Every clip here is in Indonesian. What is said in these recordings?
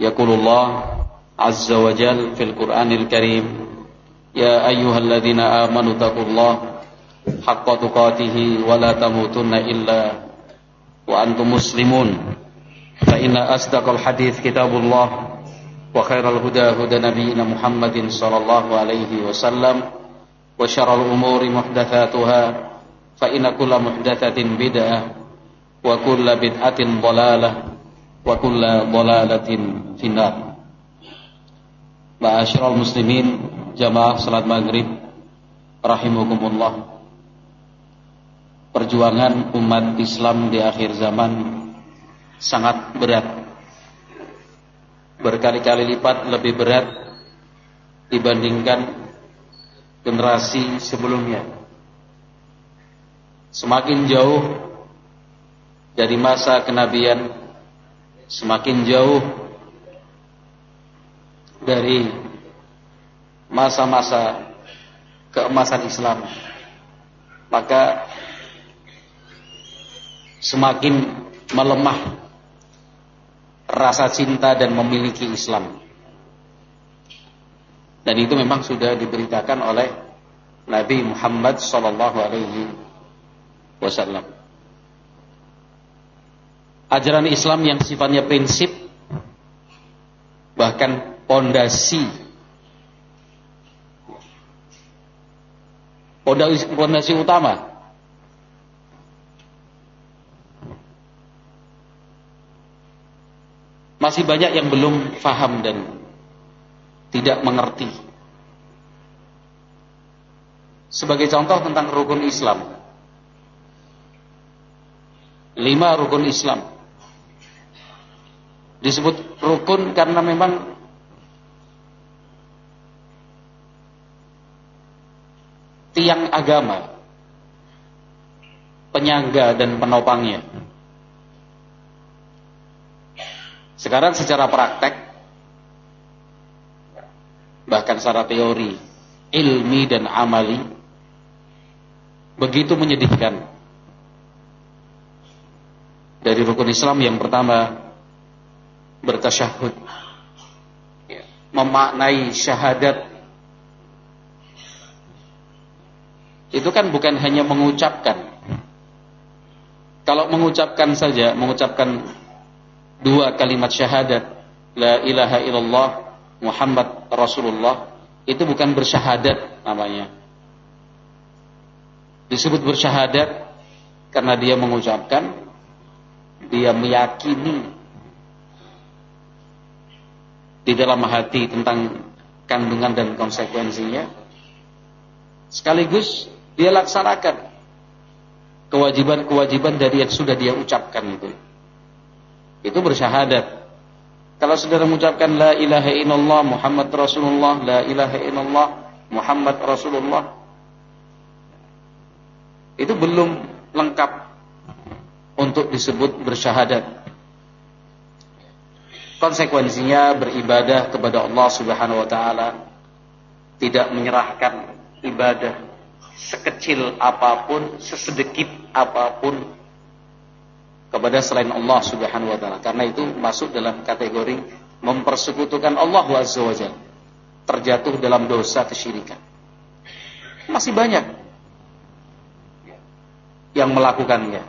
يقول الله عز وجل في القرآن الكريم يا أيها الذين آمنوا اتقوا الله حق تقاته ولا تموتن إلا وأنتم مسلمون. فإن أصدق الحديث كتاب الله وخير الهدى هدى نبينا محمد صلى الله عليه وسلم وشر الأمور محدثاتها فإن كل محدثة بدعة وكل بدعة ضلالة. wa kulla dolalatin finnar. Ma'asyiral muslimin jamaah salat maghrib rahimakumullah. Perjuangan umat Islam di akhir zaman sangat berat. Berkali-kali lipat lebih berat dibandingkan generasi sebelumnya. Semakin jauh dari masa kenabian semakin jauh dari masa-masa keemasan Islam maka semakin melemah rasa cinta dan memiliki Islam. Dan itu memang sudah diberitakan oleh Nabi Muhammad sallallahu alaihi wasallam ajaran Islam yang sifatnya prinsip bahkan pondasi. Pondasi utama. Masih banyak yang belum faham dan tidak mengerti. Sebagai contoh tentang rukun Islam. Lima rukun Islam disebut rukun karena memang tiang agama penyangga dan penopangnya. Sekarang secara praktek bahkan secara teori ilmi dan amali begitu menyedihkan. Dari rukun Islam yang pertama bertasyahud. Ya, memaknai syahadat. Itu kan bukan hanya mengucapkan. Kalau mengucapkan saja mengucapkan dua kalimat syahadat la ilaha illallah Muhammad Rasulullah itu bukan bersyahadat namanya. Disebut bersyahadat karena dia mengucapkan dia meyakini di dalam hati tentang kandungan dan konsekuensinya. Sekaligus dia laksanakan kewajiban-kewajiban dari yang sudah dia ucapkan itu. Itu bersyahadat. Kalau saudara mengucapkan la ilaha illallah Muhammad Rasulullah la ilaha illallah Muhammad Rasulullah itu belum lengkap untuk disebut bersyahadat konsekuensinya beribadah kepada Allah Subhanahu wa taala tidak menyerahkan ibadah sekecil apa pun, sesedikit apa pun kepada selain Allah Subhanahu wa taala. Karena itu masuk dalam kategori mempersekutukan Allah Azza wa. Terjatuh dalam dosa kesyirikan. Masih banyak yang melakukannya.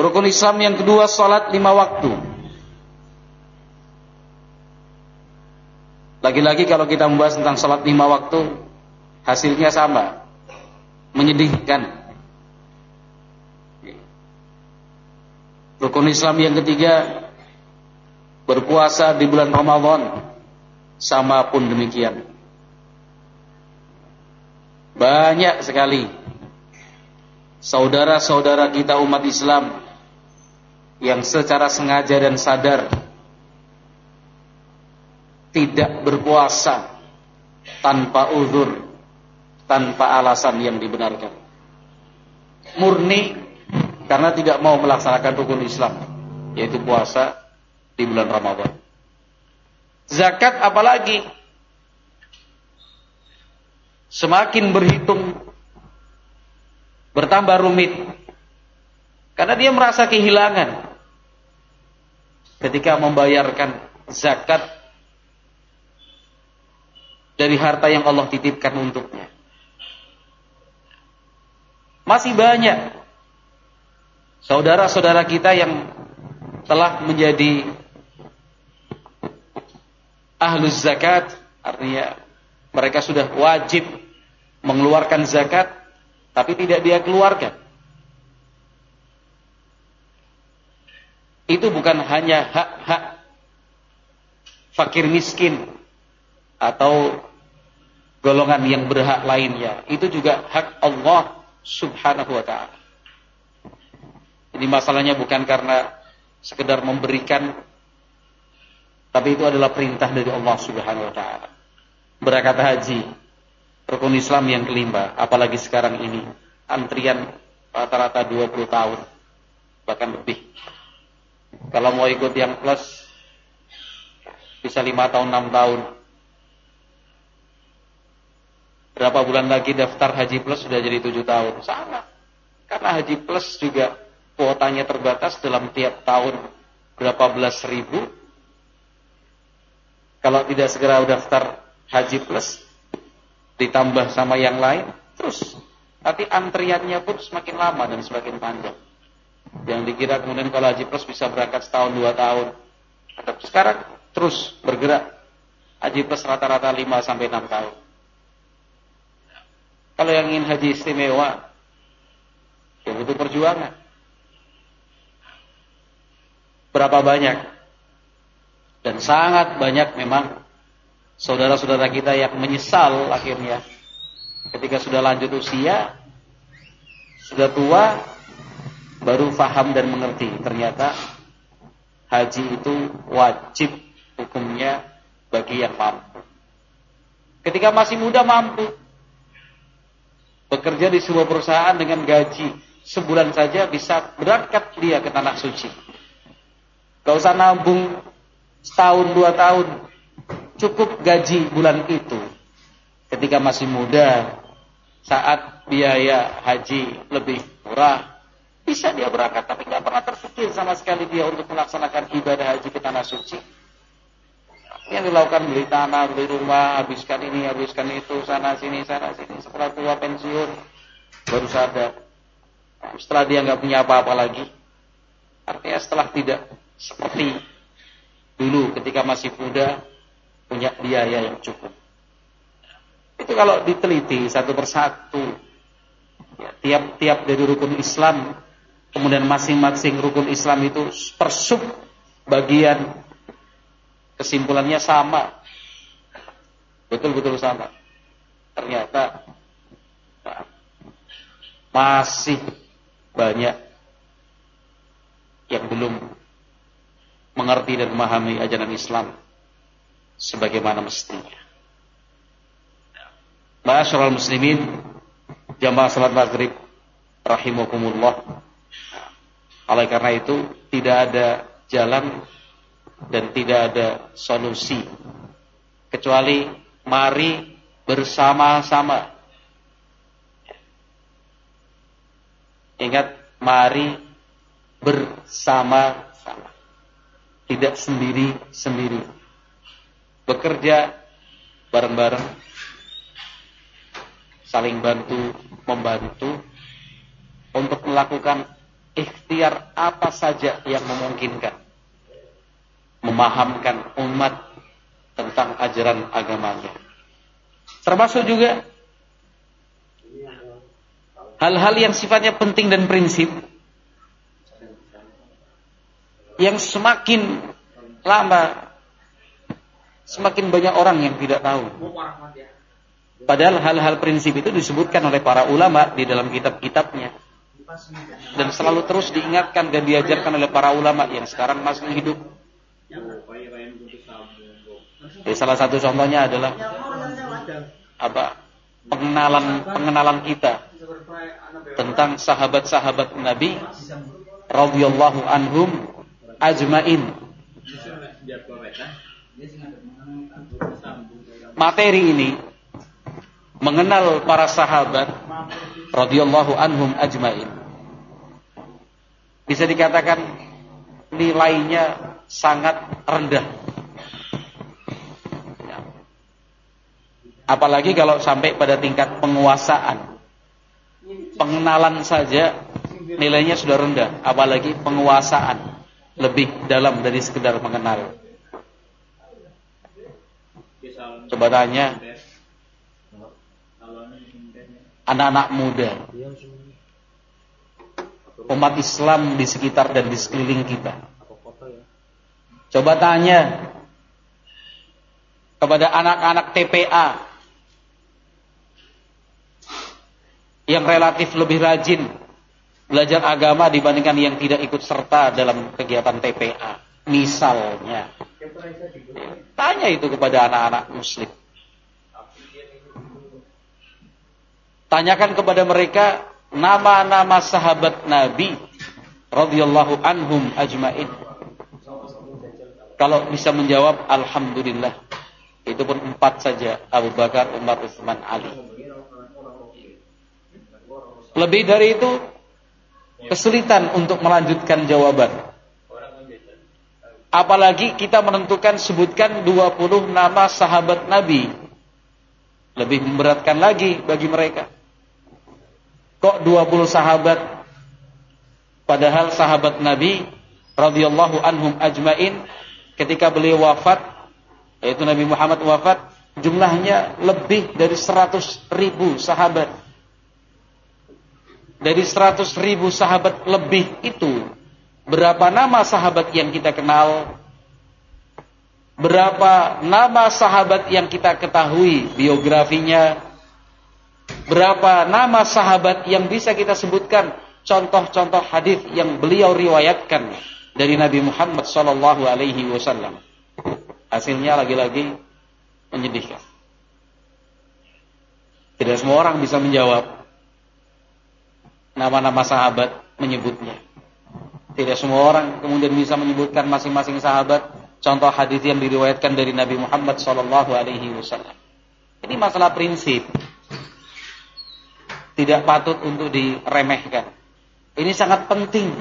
Rukun Islam yang kedua salat lima waktu. Lagi-lagi kalau kita membahas tentang salat lima waktu, hasilnya sama, menyedihkan. Rukun Islam yang ketiga, berpuasa di bulan Ramadan, sama pun demikian. Banyak sekali saudara-saudara kita umat Islam yang secara sengaja dan sadar tidak berpuasa tanpa uzur, tanpa alasan yang dibenarkan. Murni karena tidak mau melaksanakan rukun Islam, yaitu puasa di bulan Ramadan. Zakat apalagi semakin berhitung bertambah rumit karena dia merasa kehilangan ketika membayarkan zakat dari harta yang Allah titipkan untuknya. Masih banyak saudara-saudara kita yang telah menjadi ahlus zakat, artinya mereka sudah wajib mengeluarkan zakat, tapi tidak dia keluarkan. Itu bukan hanya hak-hak fakir miskin atau golongan yang berhak lainnya. Itu juga hak Allah subhanahu wa ta'ala. Ini masalahnya bukan karena sekedar memberikan tapi itu adalah perintah dari Allah Subhanahu wa taala. Berangkat haji, rukun Islam yang kelima, apalagi sekarang ini antrian rata-rata 20 tahun bahkan lebih. Kalau mau ikut yang plus bisa 5 tahun, 6 tahun. Berapa bulan lagi daftar haji plus sudah jadi 7 tahun. Sama. Karena haji plus juga kuotanya terbatas dalam tiap tahun berapa belas ribu kalau tidak segera daftar haji plus ditambah sama yang lain, terus nanti antriannya pun semakin lama dan semakin panjang. Yang dikira kemudian kalau haji plus bisa berangkat setahun dua tahun, tapi sekarang terus bergerak. Haji plus rata-rata 5 sampai 6 tahun. Kalau yang ingin haji istimewa, ya butuh perjuangan. Berapa banyak dan sangat banyak memang saudara-saudara kita yang menyesal akhirnya ketika sudah lanjut usia, sudah tua, baru faham dan mengerti. Ternyata haji itu wajib hukumnya bagi yang mampu. Ketika masih muda mampu. Bekerja di sebuah perusahaan dengan gaji sebulan saja bisa berangkat dia ke tanah suci. Gak usah nabung setahun dua tahun. Cukup gaji bulan itu. Ketika masih muda saat biaya haji lebih murah bisa dia berangkat. Tapi nggak pernah terpikir sama sekali dia untuk melaksanakan ibadah haji ke tanah suci yang dilakukan beli tanah beli rumah habiskan ini habiskan itu sana sini sana sini. Setelah tua pensiun baru sadar. Setelah dia nggak punya apa-apa lagi. Artinya setelah tidak seperti dulu ketika masih muda punya biaya yang cukup. Itu kalau diteliti satu persatu, ya, tiap-tiap dari rukun Islam, kemudian masing-masing rukun Islam itu persub bagian kesimpulannya sama, betul-betul sama. Ternyata masih banyak yang belum mengerti dan memahami ajaran Islam sebagaimana mestinya. Ma'asyiral muslimin, jamaah salat maghrib rahimakumullah. Oleh karena itu tidak ada jalan dan tidak ada solusi kecuali mari bersama-sama. Ingat, mari bersama-sama tidak sendiri-sendiri. Bekerja bareng-bareng, saling bantu, membantu untuk melakukan ikhtiar apa saja yang memungkinkan. Memahamkan umat tentang ajaran agamanya. Termasuk juga hal-hal yang sifatnya penting dan prinsip yang semakin lama semakin banyak orang yang tidak tahu. Padahal hal-hal prinsip itu disebutkan oleh para ulama di dalam kitab-kitabnya. Dan selalu terus diingatkan dan diajarkan oleh para ulama yang sekarang masih hidup. Jadi salah satu contohnya adalah apa? Pengenalan pengenalan kita tentang sahabat-sahabat Nabi radhiyallahu anhum ajmain. Materi ini mengenal para sahabat radhiyallahu anhum ajmain. Bisa dikatakan nilainya sangat rendah. Ya. Apalagi kalau sampai pada tingkat penguasaan. Pengenalan saja nilainya sudah rendah, apalagi penguasaan lebih dalam dari sekedar mengenal. Coba tanya anak-anak muda umat Islam di sekitar dan di sekeliling kita. Coba tanya kepada anak-anak TPA yang relatif lebih rajin belajar agama dibandingkan yang tidak ikut serta dalam kegiatan TPA. Misalnya, tanya itu kepada anak-anak Muslim. Tanyakan kepada mereka nama-nama sahabat Nabi radhiyallahu anhum ajmain. Kalau bisa menjawab alhamdulillah. Itu pun empat saja Abu Bakar, Umar, Utsman, Ali. Lebih dari itu kesulitan untuk melanjutkan jawaban. Apalagi kita menentukan sebutkan 20 nama sahabat Nabi. Lebih memberatkan lagi bagi mereka. Kok 20 sahabat padahal sahabat Nabi radhiyallahu anhum ajmain ketika beliau wafat yaitu Nabi Muhammad wafat jumlahnya lebih dari 100 ribu sahabat. Dari 100 ribu sahabat lebih itu berapa nama sahabat yang kita kenal? Berapa nama sahabat yang kita ketahui biografinya? Berapa nama sahabat yang bisa kita sebutkan contoh-contoh hadis yang beliau riwayatkan dari Nabi Muhammad sallallahu alaihi wasallam. Hasilnya lagi-lagi menyedihkan. Tidak semua orang bisa menjawab nama-nama sahabat menyebutnya. Tidak semua orang kemudian bisa menyebutkan masing-masing sahabat contoh hadis yang diriwayatkan dari Nabi Muhammad sallallahu alaihi wasallam. Ini masalah prinsip tidak patut untuk diremehkan. Ini sangat penting.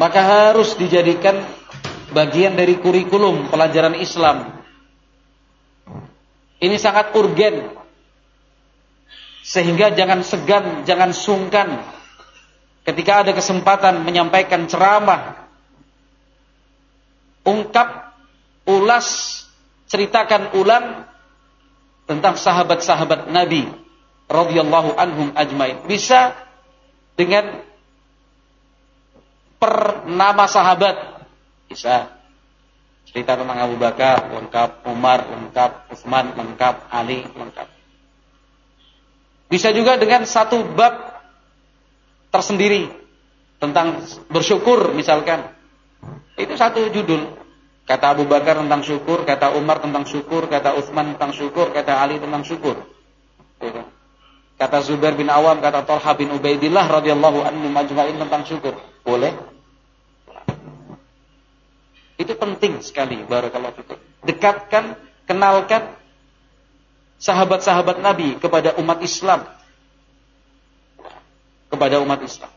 Maka harus dijadikan bagian dari kurikulum pelajaran Islam. Ini sangat urgen. Sehingga jangan segan, jangan sungkan ketika ada kesempatan menyampaikan ceramah. Ungkap, ulas, ceritakan ulang tentang sahabat-sahabat Nabi radhiyallahu anhum ajmain. Bisa dengan per nama sahabat. Bisa. Cerita tentang Abu Bakar, lengkap, Umar, lengkap, Utsman, lengkap, Ali, lengkap. Bisa juga dengan satu bab tersendiri tentang bersyukur misalkan. Itu satu judul. Kata Abu Bakar tentang syukur, kata Umar tentang syukur, kata Uthman tentang syukur, kata Ali tentang syukur. Kata Zubair bin Awam, kata Talha bin Ubaidillah radhiyallahu anhu majma'in tentang syukur. Boleh? Itu penting sekali barakallahu fikum. Dekatkan, kenalkan sahabat-sahabat Nabi kepada umat Islam. Kepada umat Islam.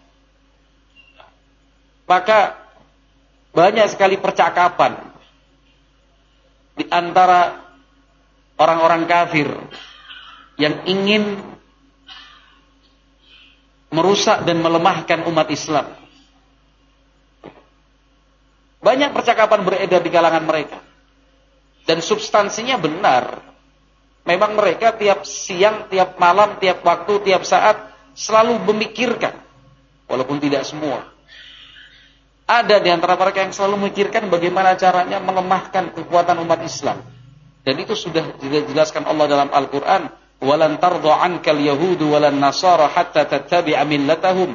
Maka banyak sekali percakapan di antara orang-orang kafir yang ingin merusak dan melemahkan umat Islam. Banyak percakapan beredar di kalangan mereka. Dan substansinya benar. Memang mereka tiap siang, tiap malam, tiap waktu, tiap saat selalu memikirkan. Walaupun tidak semua. Ada di antara mereka yang selalu memikirkan bagaimana caranya melemahkan kekuatan umat Islam. Dan itu sudah dijelaskan Allah dalam Al-Quran. وَلَنْ تَرْضَ عَنْكَ الْيَهُودُ وَلَنْ نَصَارَ حَتَّى تَتَّبِعَ مِلَّتَهُمْ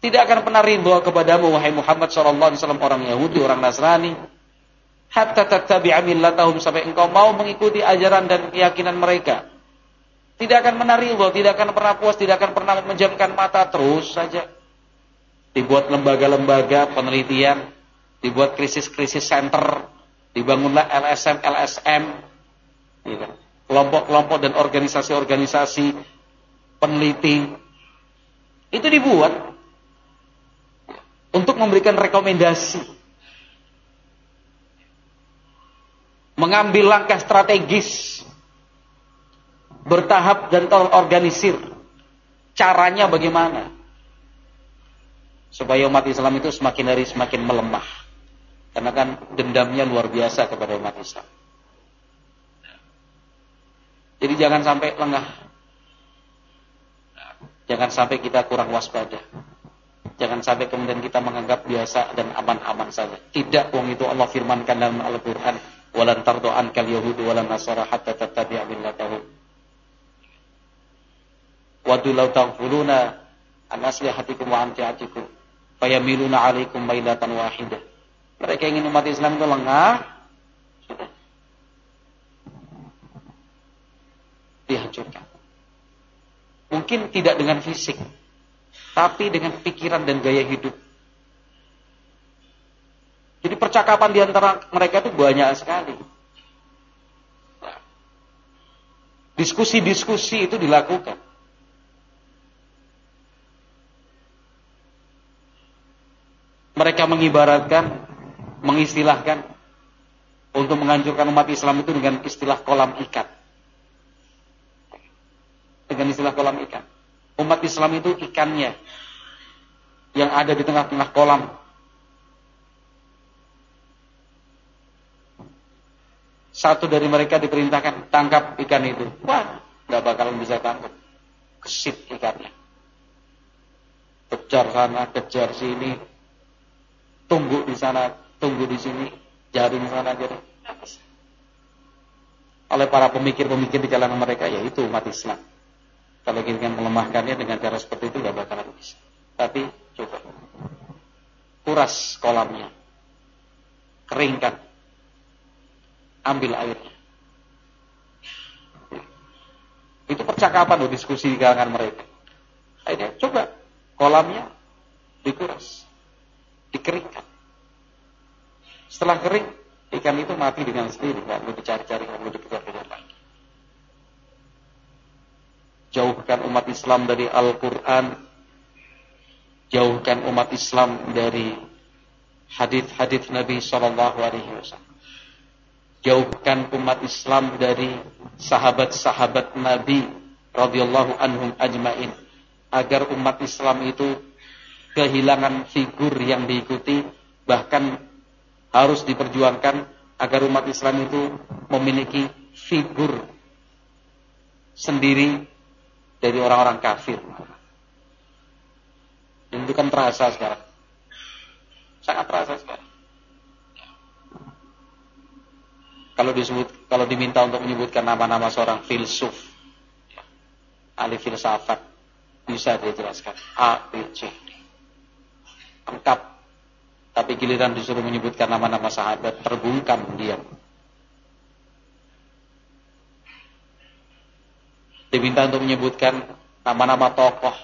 tidak akan pernah ridho kepadamu wahai Muhammad sallallahu alaihi wasallam orang Yahudi, orang Nasrani. Hatta tattabi'a millatahum sampai engkau mau mengikuti ajaran dan keyakinan mereka. Tidak akan pernah ridho, tidak akan pernah puas, tidak akan pernah menjamkan mata terus saja. Dibuat lembaga-lembaga penelitian, dibuat krisis-krisis center, dibangunlah LSM, LSM, gitu. kelompok-kelompok dan organisasi-organisasi peneliti. Itu dibuat untuk memberikan rekomendasi. Mengambil langkah strategis bertahap dan terorganisir. Caranya bagaimana? Supaya umat Islam itu semakin hari semakin melemah. Karena kan dendamnya luar biasa kepada umat Islam. Jadi jangan sampai lengah. Jangan sampai kita kurang waspada. Jangan sampai kemudian kita menganggap biasa dan aman-aman saja. Tidak, wong itu Allah firmankan dalam Al-Qur'an, "Walan tardu ankal yahudu walan nasara hatta tattabi'a millatahum." Wadu law taghfuluna an aslihatikum wa amtiatikum fayamiluna 'alaikum mailatan wahidah. Mereka ingin umat Islam itu lengah, sudah dihancurkan. Mungkin tidak dengan fisik, tapi dengan pikiran dan gaya hidup. Jadi percakapan di antara mereka itu banyak sekali. Diskusi-diskusi itu dilakukan. Mereka mengibaratkan, mengistilahkan untuk menghancurkan umat Islam itu dengan istilah kolam ikan. Dengan istilah kolam ikan. Umat Islam itu ikannya yang ada di tengah-tengah kolam. Satu dari mereka diperintahkan tangkap ikan itu. Wah, nggak bakalan bisa tangkap. Kesit ikannya. Kejar sana, kejar sini. Tunggu di sana, tunggu di sini. Jaring sana, jaring. Oleh para pemikir-pemikir di kalangan mereka, yaitu umat Islam. Kalau kita melemahkannya dengan cara seperti itu nggak bakalan bisa. Tapi coba kuras kolamnya, keringkan, ambil airnya. Itu percakapan loh diskusi di kalangan mereka. Akhirnya coba kolamnya dikuras, dikeringkan. Setelah kering, ikan itu mati dengan sendiri, nggak perlu dicari-cari, nggak perlu dikejar-kejar lagi jauhkan umat Islam dari Al-Quran, jauhkan umat Islam dari hadis-hadis Nabi Shallallahu Alaihi Wasallam. Jauhkan umat Islam dari sahabat-sahabat Nabi radhiyallahu anhum ajmain agar umat Islam itu kehilangan figur yang diikuti bahkan harus diperjuangkan agar umat Islam itu memiliki figur sendiri dari orang-orang kafir. Dan itu kan terasa sekarang. Sangat terasa sekarang. Kalau disebut, kalau diminta untuk menyebutkan nama-nama seorang filsuf, ahli filsafat, bisa dijelaskan A, B, C. Lengkap. Tapi giliran disuruh menyebutkan nama-nama sahabat, terbungkam diam. Diminta untuk menyebutkan nama-nama tokoh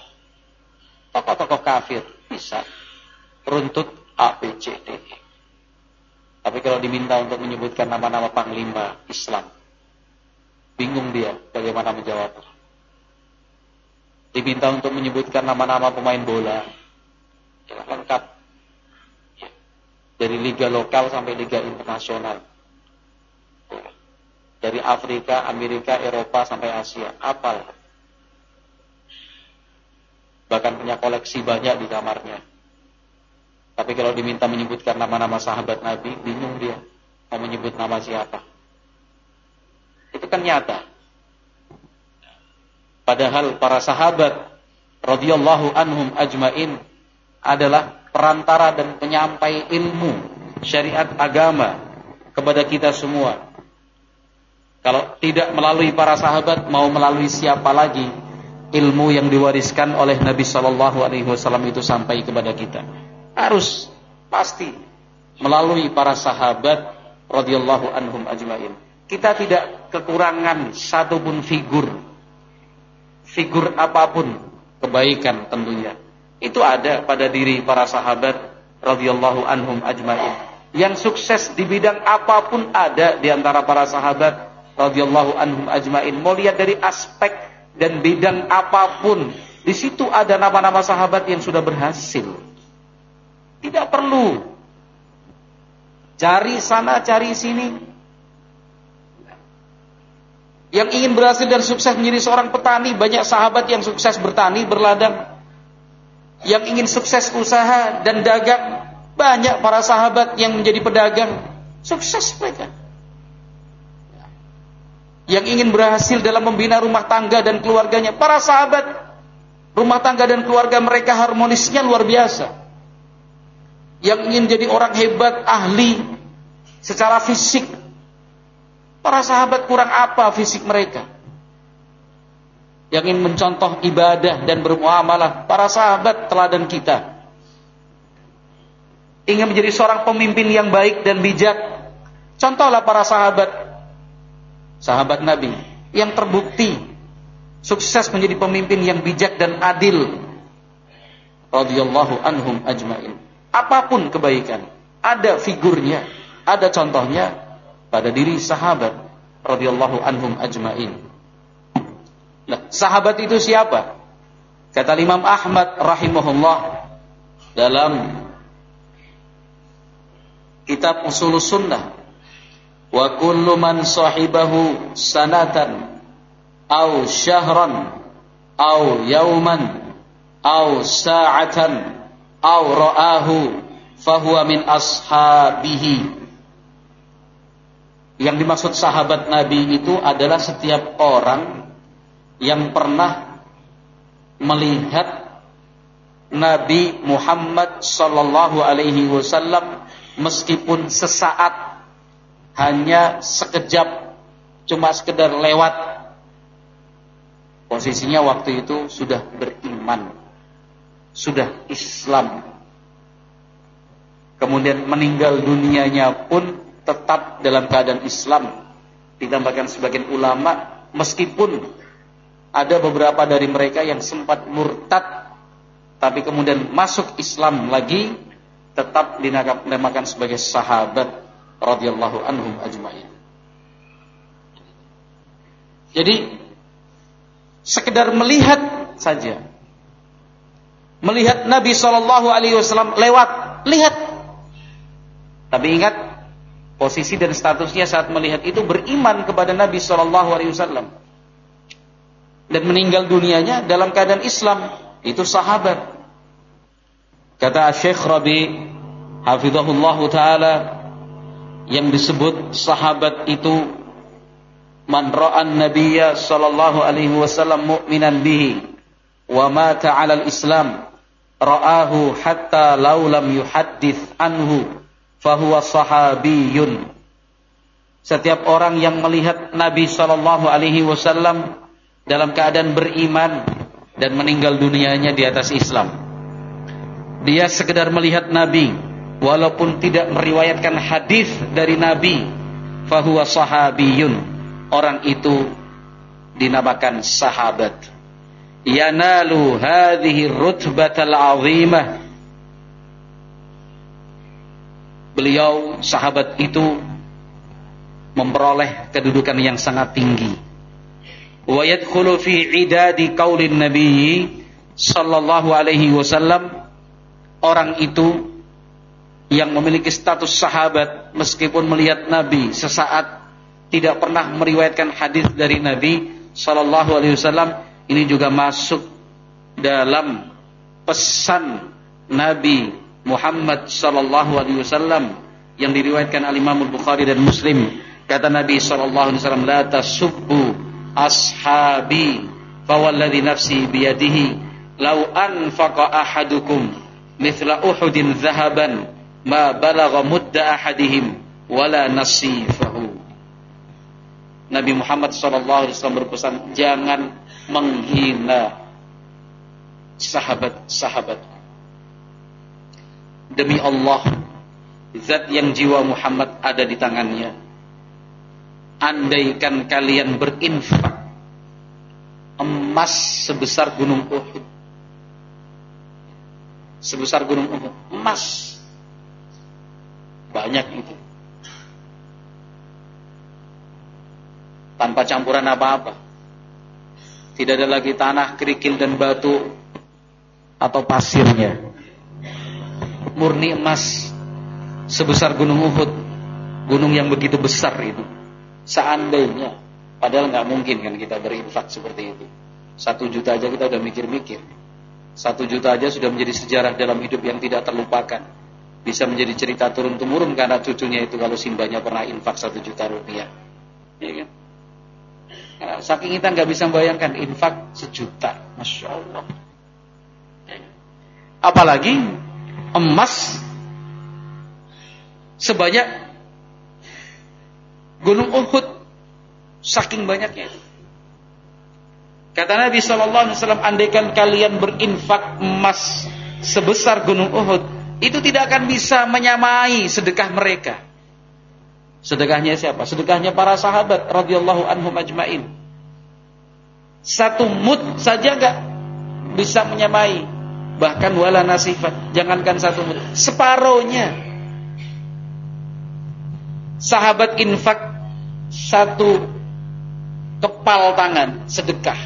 tokoh-tokoh kafir bisa runtut A, B, C, D, E. Tapi kalau diminta untuk menyebutkan nama-nama panglima Islam, bingung dia bagaimana menjawab. Diminta untuk menyebutkan nama-nama pemain bola, ya, lengkap. Ya. Dari liga lokal sampai liga internasional dari Afrika, Amerika, Eropa sampai Asia. Apal. Bahkan punya koleksi banyak di kamarnya. Tapi kalau diminta menyebutkan nama-nama sahabat Nabi, bingung dia mau menyebut nama siapa. Itu kan nyata. Padahal para sahabat radhiyallahu anhum ajmain adalah perantara dan penyampai ilmu syariat agama kepada kita semua kalau tidak melalui para sahabat, mau melalui siapa lagi ilmu yang diwariskan oleh Nabi Shallallahu Alaihi Wasallam itu sampai kepada kita. Harus pasti melalui para sahabat radhiyallahu anhum ajmain. Kita tidak kekurangan satupun figur, figur apa pun kebaikan tentunya. Itu ada pada diri para sahabat radhiyallahu anhum ajmain. Yang sukses di bidang apa pun ada di antara para sahabat radhiyallahu anhum ajmain. Mau lihat dari aspek dan bidang apa pun, di situ ada nama-nama sahabat yang sudah berhasil. Tidak perlu cari sana, cari sini. Yang ingin berhasil dan sukses menjadi seorang petani, banyak sahabat yang sukses bertani, berladang. Yang ingin sukses usaha dan dagang, banyak para sahabat yang menjadi pedagang, sukses mereka. Yang ingin berhasil dalam membina rumah tangga dan keluarganya, para sahabat rumah tangga dan keluarga mereka harmonisnya luar biasa yang ingin jadi orang hebat, ahli secara fisik. Para sahabat kurang apa fisik mereka? Yang ingin mencontoh ibadah dan bermuamalah, para sahabat teladan kita. Ingin menjadi seorang pemimpin yang baik dan bijak, contohlah para sahabat. Sahabat Nabi yang terbukti sukses menjadi pemimpin yang bijak dan adil radhiyallahu anhum ajmain apa pun kebaikan, ada figurnya, ada contohnya pada diri sahabat radhiyallahu anhum ajmain. Nah, sahabat itu siapa? Kata Imam Ahmad rahimahullah dalam kitab Usul Sunnah wa kullu man sahibahu sanatan au syahran au yauman au sa'atan aw ra'ahu fahuwa min ashabihi. Yang dimaksud sahabat Nabi itu adalah setiap orang yang pernah melihat Nabi Muhammad sallallahu alaihi wasallam meskipun sesaat hanya sekejap cuma sekedar lewat posisinya waktu itu sudah beriman sudah Islam. Kemudian meninggal dunianya pun tetap dalam keadaan Islam. Ditambahkan sebagian ulama meskipun ada beberapa dari mereka yang sempat murtad tapi kemudian masuk Islam lagi tetap dinamakan sebagai sahabat radhiyallahu anhum ajmain. Jadi sekedar melihat saja melihat Nabi Shallallahu Alaihi Wasallam lewat, lihat. Tapi ingat posisi dan statusnya saat melihat itu beriman kepada Nabi Shallallahu Alaihi Wasallam dan meninggal dunianya dalam keadaan Islam itu sahabat. Kata Syekh Rabi Hafizahullah Taala yang disebut sahabat itu man ra'an nabiyya sallallahu alaihi wasallam mu'minan bihi wa mata 'ala al-islam ra'ahu hatta law lam yuhaddits anhu fahuwa sahabiyun setiap orang yang melihat Nabi sallallahu alaihi wasallam dalam keadaan beriman dan meninggal dunianya di atas Islam dia sekedar melihat Nabi walaupun tidak meriwayatkan hadis dari Nabi fahuwa sahabiyun. Orang itu dinamakan sahabat. Yanalu hadhihi rutbatal azimah. Beliau sahabat itu memperoleh kedudukan yang sangat tinggi. Wa yadkhulu fi idadi qaulin nabi sallallahu alaihi wasallam. Orang itu yang memiliki status sahabat meskipun melihat nabi sesaat tidak pernah meriwayatkan hadis dari nabi sallallahu alaihi wasallam ini juga masuk dalam pesan Nabi Muhammad sallallahu alaihi wasallam yang diriwayatkan al Bukhari dan Muslim. Kata Nabi sallallahu alaihi wasallam la tasubbu ashabi fawalladhi nafsi biyadihi law anfaqa ahadukum mithla uhudin dhahaban ma balagha mudda ahadihim wala nasifahu Nabi Muhammad SAW berpesan jangan menghina sahabat-sahabat. Demi Allah, zat yang jiwa Muhammad ada di tangannya. Andaikan kalian berinfak emas sebesar gunung Uhud. Sebesar gunung Uhud. Emas. Banyak itu. Tanpa campuran apa-apa. Tidak ada lagi tanah, kerikil dan batu atau pasirnya. Murni emas sebesar gunung Uhud. Gunung yang begitu besar itu. Seandainya, padahal nggak mungkin kan kita berinfak seperti itu. Satu juta aja kita udah mikir-mikir. Satu juta aja sudah menjadi sejarah dalam hidup yang tidak terlupakan. Bisa menjadi cerita turun-temurun karena cucunya itu kalau simbanya pernah infak satu juta rupiah. Ya kan? Nah, saking kita nggak bisa membayangkan infak sejuta, masya Allah. Apalagi emas sebanyak gunung Uhud saking banyaknya Kata Nabi Shallallahu Alaihi Wasallam, andaikan kalian berinfak emas sebesar gunung Uhud, itu tidak akan bisa menyamai sedekah mereka. Sedekahnya siapa? Sedekahnya para sahabat radhiyallahu anhum ajmain. Satu mud saja enggak bisa menyamai, bahkan wala nasifat. Jangankan satu mud, separohnya sahabat infak satu kepal tangan sedekah.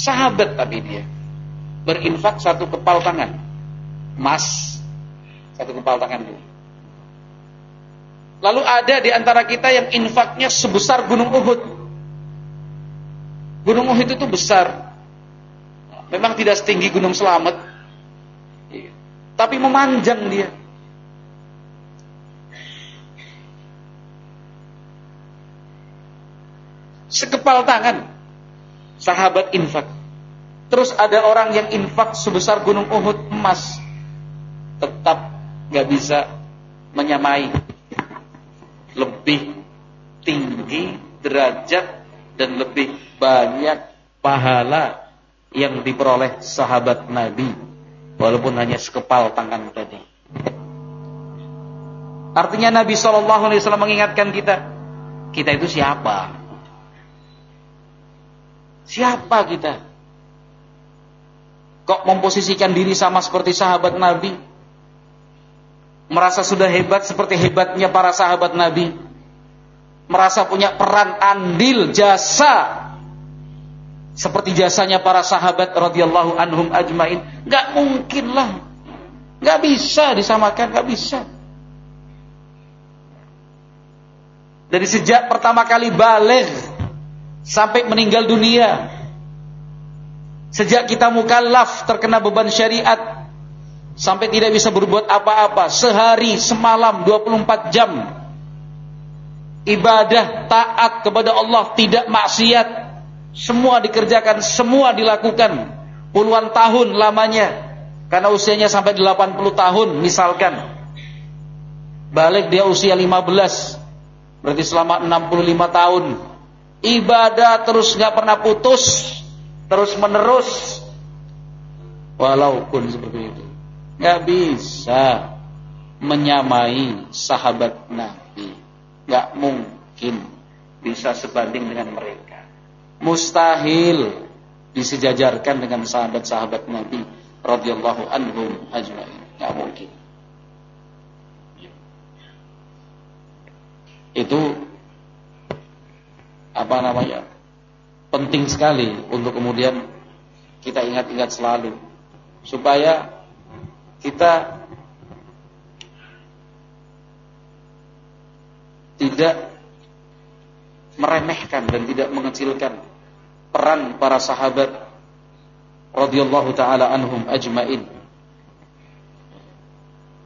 Sahabat tapi dia berinfak satu kepal tangan. Mas satu kepal tangan dia. Lalu ada di antara kita yang infaknya sebesar gunung Uhud. Gunung Uhud itu besar. Memang tidak setinggi gunung Selamat. Iya. Tapi memanjang dia. sekepal tangan sahabat infak. Terus ada orang yang infak sebesar gunung Uhud emas, tetap nggak bisa menyamai lebih tinggi derajat dan lebih banyak pahala yang diperoleh sahabat Nabi walaupun hanya sekepal tangan tadi. Artinya Nabi Shallallahu Alaihi Wasallam mengingatkan kita, kita itu siapa? Siapa kita? Kok memposisikan diri sama seperti sahabat Nabi? Merasa sudah hebat seperti hebatnya para sahabat Nabi? Merasa punya peran andil jasa seperti jasanya para sahabat radhiyallahu anhum ajmain? Gak mungkin lah. Gak bisa disamakan, gak bisa. Dari sejak pertama kali balik sampai meninggal dunia. Sejak kita mukallaf terkena beban syariat sampai tidak bisa berbuat apa-apa. Sehari semalam 24 jam. Ibadah taat kepada Allah tidak maksiat. Semua dikerjakan semua dilakukan. Puluhan tahun lamanya. Karena usianya sampai 80 tahun misalkan. Balik dia usia 15 berarti selama 65 tahun. Ibadah terus nggak pernah putus, terus menerus, walaupun seperti itu, nggak bisa menyamai sahabat Nabi, nggak mungkin bisa sebanding dengan mereka, mustahil disejajarkan dengan sahabat-sahabat Nabi radhiyallahu anhum ajma'in, nggak mungkin. Itu apa namanya? Penting sekali untuk kemudian kita ingat-ingat selalu supaya kita tidak meremehkan dan tidak mengecilkan peran para sahabat radhiyallahu taala anhum ajmain.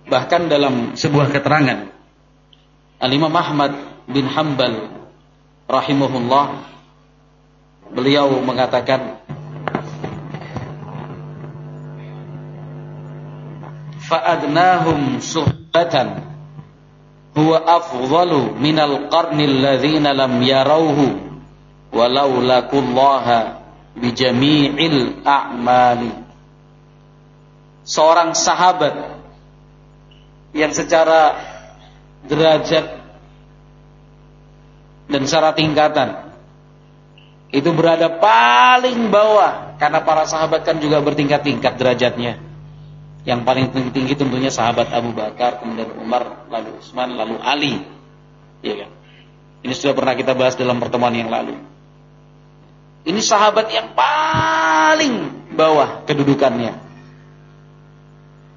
Bahkan dalam sebuah keterangan Al-Imam Ahmad bin Hanbal rahimahullah beliau mengatakan fa'adnahum suhbatan huwa afdalu minal qarnil ladzina lam yarawhu walau lakullaha bijami'il a'mali seorang sahabat yang secara derajat dan secara tingkatan itu berada paling bawah. Karena para sahabat kan juga bertingkat-tingkat derajatnya. Yang paling tinggi tentunya sahabat Abu Bakar, kemudian Umar, lalu Utsman, lalu Ali. Ya kan? Ini sudah pernah kita bahas dalam pertemuan yang lalu. Ini sahabat yang paling bawah kedudukannya.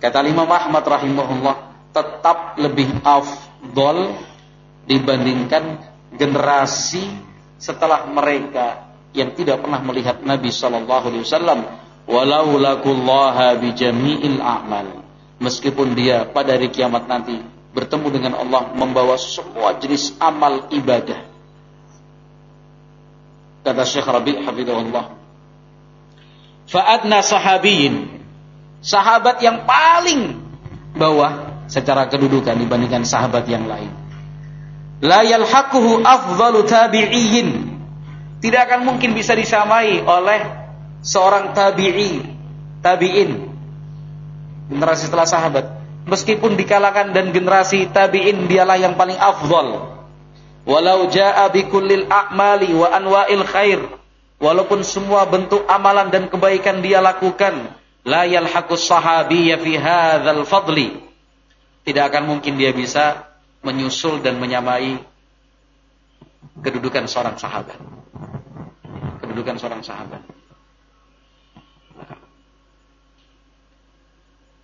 Kata Imam Ahmad rahimahullah, tetap lebih afdol dibandingkan generasi setelah mereka yang tidak pernah melihat Nabi sallallahu alaihi wasallam walau lakullaha bijami'il a'mal. Meskipun dia pada hari kiamat nanti bertemu dengan Allah membawa semua jenis amal ibadah. Kata Syekh Rabi' hafizahullah. Fa'adna sahabiyin. Sahabat yang paling bawah secara kedudukan dibandingkan sahabat yang lain. La yalhaquhu afdalu tabi'in. Tidak akan mungkin bisa disamai oleh seorang tabi'i tabi'in generasi setelah sahabat meskipun di kalangan dan generasi tabi'in dialah yang paling afdal walau jaa bi kullil a'mali wa anwa'il khair walaupun semua bentuk amalan dan kebaikan dia lakukan la yalhaqus sahabiyya fi hadzal fadli tidak akan mungkin dia bisa menyusul dan menyamai kedudukan seorang sahabat. Kedudukan seorang sahabat.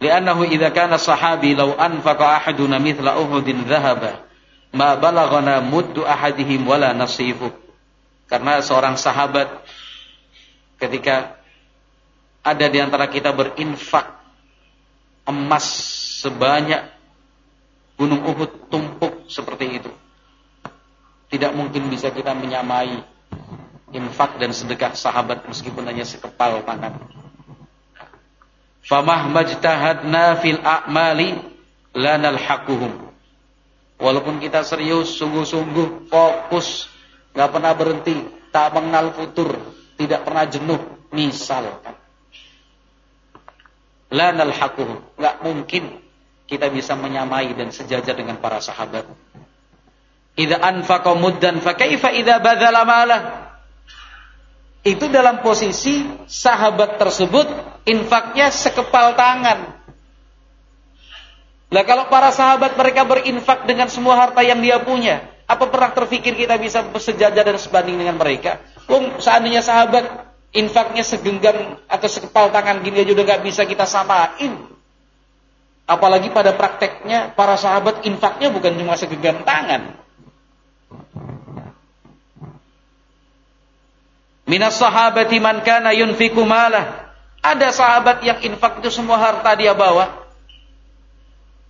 Li'annahu idza kana sahabi law anfaqa ahaduna mithla Uhudin dhahaba ma balaghana muddu ahadihim wala nasifu. Karena seorang sahabat ketika ada di antara kita berinfak emas sebanyak Gunung Uhud tumpuk seperti itu. Tidak mungkin bisa kita menyamai infak dan sedekah sahabat meskipun hanya sekepal tangan. Famah majtahadna fil a'mali lanal hakuhum. Walaupun kita serius, sungguh-sungguh, fokus, nggak pernah berhenti, tak mengenal futur, tidak pernah jenuh, misalkan. Lanal hakuhum, nggak mungkin kita bisa menyamai dan sejajar dengan para sahabat. Idza anfaqa muddan fa kaifa idza badzala malah? Itu dalam posisi sahabat tersebut infaknya sekepal tangan. Lah kalau para sahabat mereka berinfak dengan semua harta yang dia punya, apa pernah terfikir kita bisa sejajar dan sebanding dengan mereka? Wong seandainya sahabat infaknya segenggam atau sekepal tangan gini aja udah gak bisa kita samain. Apalagi pada prakteknya para sahabat infaknya bukan cuma segenggam tangan. Minas sahabati man kana yunfiku malah. Ada sahabat yang infak itu semua harta dia bawa.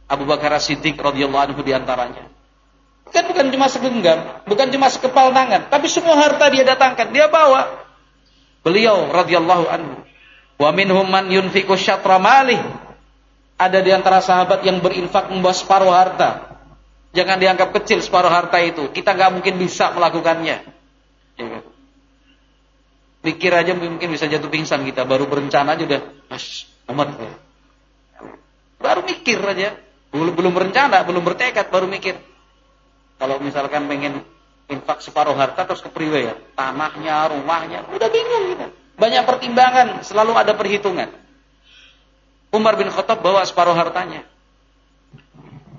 Abu Bakar Siddiq radhiyallahu anhu di antaranya. Kan bukan cuma segenggam, bukan cuma sekepal tangan, tapi semua harta dia datangkan, dia bawa. Beliau radhiyallahu anhu. Wa minhum man yunfiku syatra malih ada di antara sahabat yang berinfak membawa separuh harta. Jangan dianggap kecil separuh harta itu. Kita nggak mungkin bisa melakukannya. Ya kan? Pikir aja mungkin bisa jatuh pingsan kita. Baru berencana aja udah, mas, amat. Baru mikir aja. Belum, belum berencana, belum bertekad, baru mikir. Kalau misalkan pengen infak separuh harta terus kepriwe ya. Tanahnya, rumahnya, udah bingung kita. Banyak pertimbangan, selalu ada perhitungan. Umar bin Khattab bawa separuh hartanya.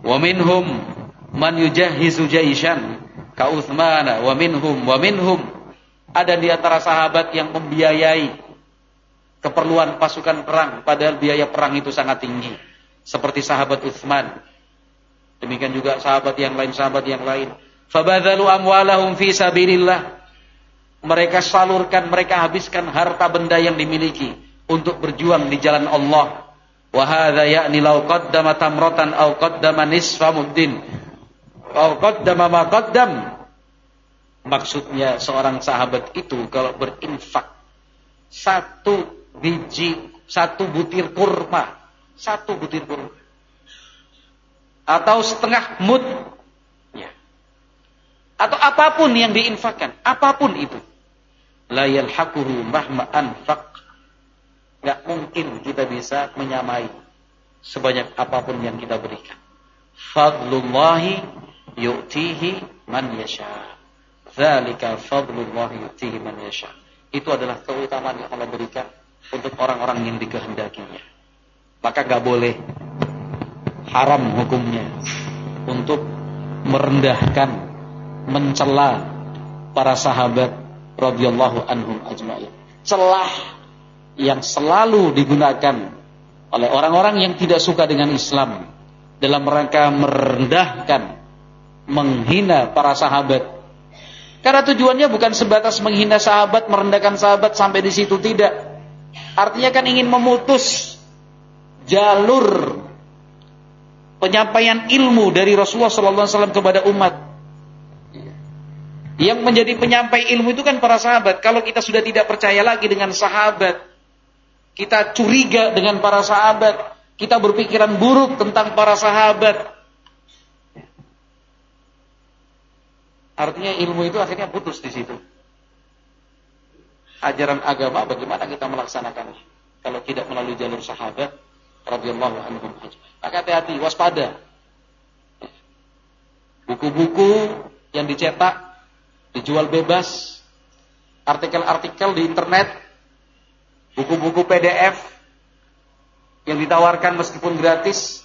Wa minhum man yujahizu jaishan ka Uthman wa minhum wa minhum ada di antara sahabat yang membiayai keperluan pasukan perang padahal biaya perang itu sangat tinggi. Seperti sahabat Uthman demikian juga sahabat yang lain sahabat yang lain. Fabadhalu amwalahum fi sabilillah. Mereka salurkan mereka habiskan harta benda yang dimiliki untuk berjuang di jalan Allah. Wa hadza ya'ni law qaddama tamratan aw qaddama nisfa muddin aw qaddama ma qaddam. Maksudnya seorang sahabat itu kalau berinfak satu biji, satu butir kurma, satu butir kurma. Atau setengah mud ya. Atau apa pun yang diinfakkan, apa pun itu. la yalhaquhu mahma anfaq. Enggak mungkin kita bisa menyamai sebanyak apa pun yang kita berikan. Fadlullahi yu'tihi man yasha. Dzalika fadlullahi yu'tihi man yasha. Itu adalah keutamaan yang Allah berikan untuk orang-orang yang dikehendakinya. Maka enggak boleh haram hukumnya untuk merendahkan, mencela para sahabat radhiyallahu anhum ajma'in. Celah yang selalu digunakan oleh orang-orang yang tidak suka dengan Islam dalam rangka merendahkan, menghina para sahabat. Karena tujuannya bukan sebatas menghina sahabat, merendahkan sahabat sampai di situ tidak. Artinya kan ingin memutus jalur penyampaian ilmu dari Rasulullah SAW kepada umat. Yang menjadi penyampai ilmu itu kan para sahabat. Kalau kita sudah tidak percaya lagi dengan sahabat, kita curiga dengan para sahabat, kita berpikiran buruk tentang para sahabat. Artinya ilmu itu akhirnya putus di situ. Ajaran agama bagaimana kita melaksanakannya? Kalau tidak melalui jalur sahabat radhiyallahu anhum Maka hati-hati, waspada. Buku-buku yang dicetak dijual bebas, artikel-artikel di internet, buku-buku PDF yang ditawarkan meskipun gratis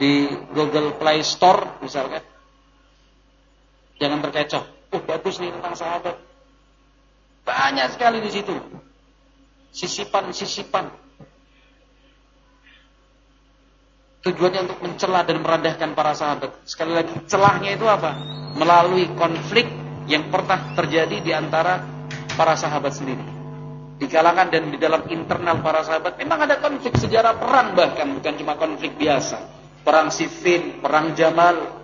di Google Play Store misalkan. Jangan terkecoh. Oh, bagus nih tentang sahabat. Banyak sekali di situ. Sisipan-sisipan. Tujuannya untuk mencela dan merendahkan para sahabat. Sekali lagi, celahnya itu apa? Melalui konflik yang pernah terjadi di antara para sahabat sendiri. Di kalangan dan di dalam internal para sahabat memang ada konflik sejarah perang bahkan bukan cuma konflik biasa. Perang Siffin, perang Jamal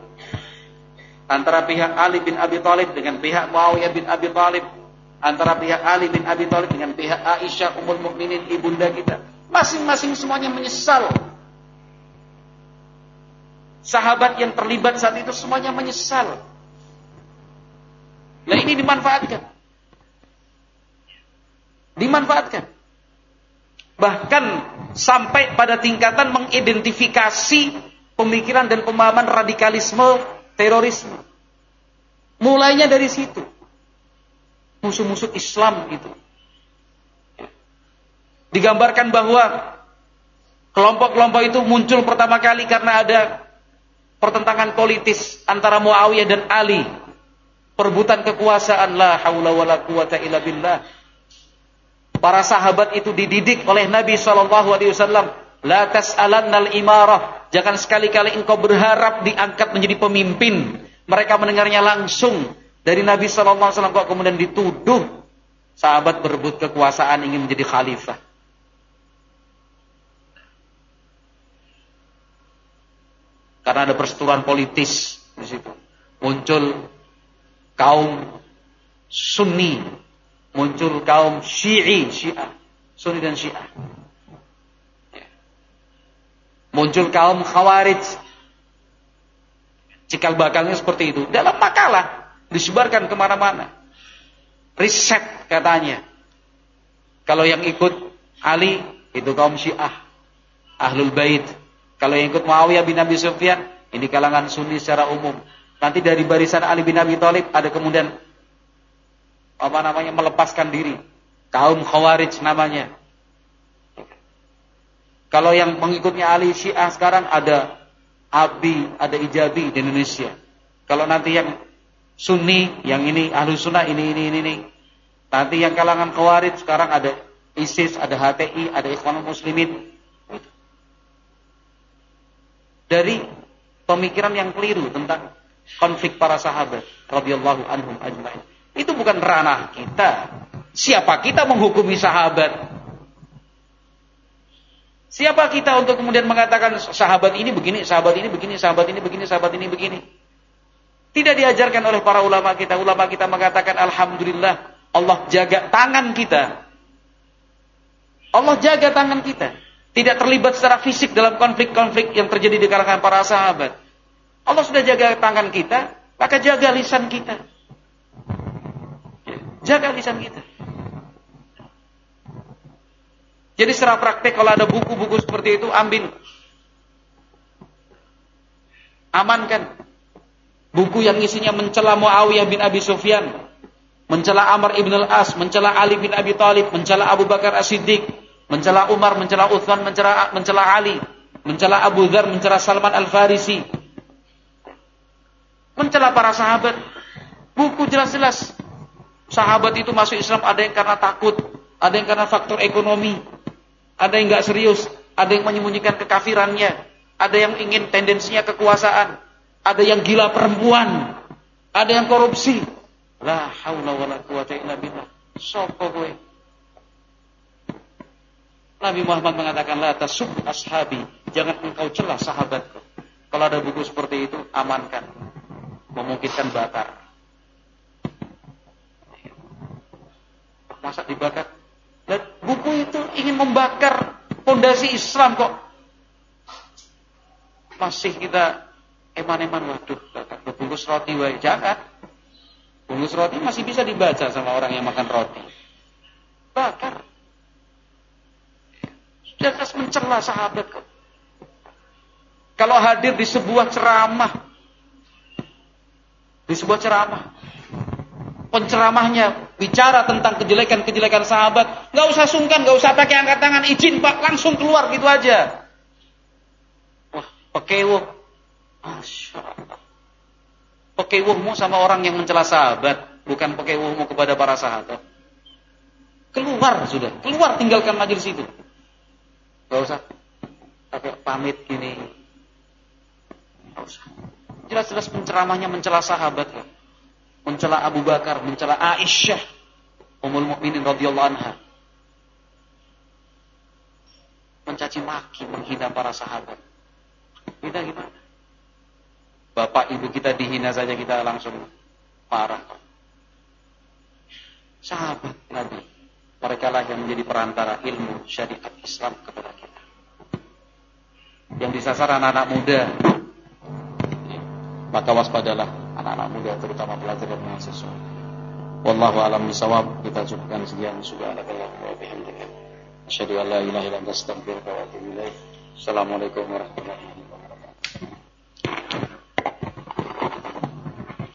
antara pihak Ali bin Abi Thalib dengan pihak Muawiyah bin Abi Thalib, antara pihak Ali bin Abi Thalib dengan pihak Aisyah Ummul Mukminin ibunda kita. Masing-masing semuanya menyesal. Sahabat yang terlibat saat itu semuanya menyesal Nah ini dimanfaatkan. Dimanfaatkan. Bahkan sampai pada tingkatan mengidentifikasi pemikiran dan pemahaman radikalisme terorisme. Mulainya dari situ. Musuh-musuh Islam itu. Digambarkan bahwa kelompok-kelompok itu muncul pertama kali karena ada pertentangan politis antara Muawiyah dan Ali Perebutan kekuasaan la haula wala quwata illa billah. Para sahabat itu dididik oleh Nabi wasallam, la tas'alannal imarah. Jangan sekali-kali engkau berharap diangkat menjadi pemimpin. Mereka mendengarnya langsung dari Nabi sallallahu alaihi kok kemudian dituduh sahabat berebut kekuasaan ingin menjadi khalifah. Karena ada perseturuan politis di situ. Muncul kaum Sunni, muncul kaum Syi'i, Syiah, Sunni dan Syiah. Muncul kaum Khawarij. Cikal bakalnya seperti itu. Dalam makalah disebarkan ke mana-mana. Riset katanya. Kalau yang ikut Ali itu kaum Syiah, Ahlul Bait. Kalau yang ikut Muawiyah bin Abi Sufyan, ini kalangan Sunni secara umum. Nanti dari barisan Ali bin Abi Thalib ada kemudian apa namanya melepaskan diri. Kaum Khawarij namanya. Kalau yang mengikutnya Ali Syiah sekarang ada Abi, ada Ijabi di Indonesia. Kalau nanti yang Sunni, yang ini Ahlu Sunnah, ini, ini, ini, ini. Nanti yang kalangan Khawarij sekarang ada ISIS, ada HTI, ada Ikhwanul Muslimin. Dari pemikiran yang keliru tentang konflik para sahabat radhiyallahu anhum ajmain. Itu bukan ranah kita. Siapa kita menghukumi sahabat? Siapa kita untuk kemudian mengatakan sahabat ini begini, sahabat ini begini, sahabat ini begini, sahabat ini begini? Tidak diajarkan oleh para ulama kita. Ulama kita mengatakan alhamdulillah Allah jaga tangan kita. Allah jaga tangan kita. Tidak terlibat secara fisik dalam konflik-konflik yang terjadi di kalangan para sahabat. Allah sudah jaga tangan kita, maka jaga lisan kita. Jaga lisan kita. Jadi secara praktek kalau ada buku-buku seperti itu ambil. Amankan. Buku yang isinya mencela Muawiyah bin Abi Sufyan, mencela Amr ibn al-As, mencela Ali bin Abi Thalib, mencela Abu Bakar As-Siddiq, mencela Umar, mencela Uthman, mencela mencela Ali, mencela Abu Dhar, mencela Salman Al-Farisi. Mencela para sahabat. Buku jelas-jelas. Sahabat itu masuk Islam ada yang karena takut, ada yang karena faktor ekonomi, ada yang nggak serius, ada yang menyembunyikan kekafirannya, ada yang ingin tendensinya kekuasaan, ada yang gila perempuan, ada yang korupsi. La haula wala quwata illa billah. Sopo gue? Nabi Muhammad mengatakan la tasub ashabi, jangan engkau celah sahabatku. Kalau ada buku seperti itu amankan. Memungkinkan bakar. Masa dibakar? Dan buku itu ingin membakar fondasi Islam kok. Masih kita eman-eman waduh, bungkus roti wae. Jangan. Bungkus roti masih bisa dibaca sama orang yang makan roti. Bakar. Sudah jelas mencela sahabat kok. Kalau hadir di sebuah ceramah, di sebuah ceramah, penceramahnya bicara tentang kejelekan-kejelekan sahabat, nggak usah sungkan, nggak usah pakai angkat tangan, izin pak, langsung keluar gitu aja. Wah, pekewo, masya Allah. Pekewuhmu sama orang yang mencela sahabat, bukan pekewuhmu kepada para sahabat. Keluar sudah, keluar tinggalkan majelis itu. Gak usah pakai pamit gini. Gak usah. Jelas-jelas penceramahnya mencela sahabat mencela Abu Bakar, mencela Aisyah, Ummul Mukminin radhiyallahu anha. Mencaci maki, menghina para sahabat. Kita gimana? Bapak ibu kita dihina saja kita langsung parah. Sahabat Nabi, mereka lah yang menjadi perantara ilmu syariat Islam kepada kita. Yang disasar anak-anak muda, maka waspadalah anak-anak muda terutama pelajar dan mahasiswa. Wallahu alam bisawab. Kita cukupkan sekian subhanakallahumma wa bihamdika. Asyhadu an la ilaha illa anta astaghfiruka wa atubu ilaik. Assalamualaikum warahmatullahi wabarakatuh.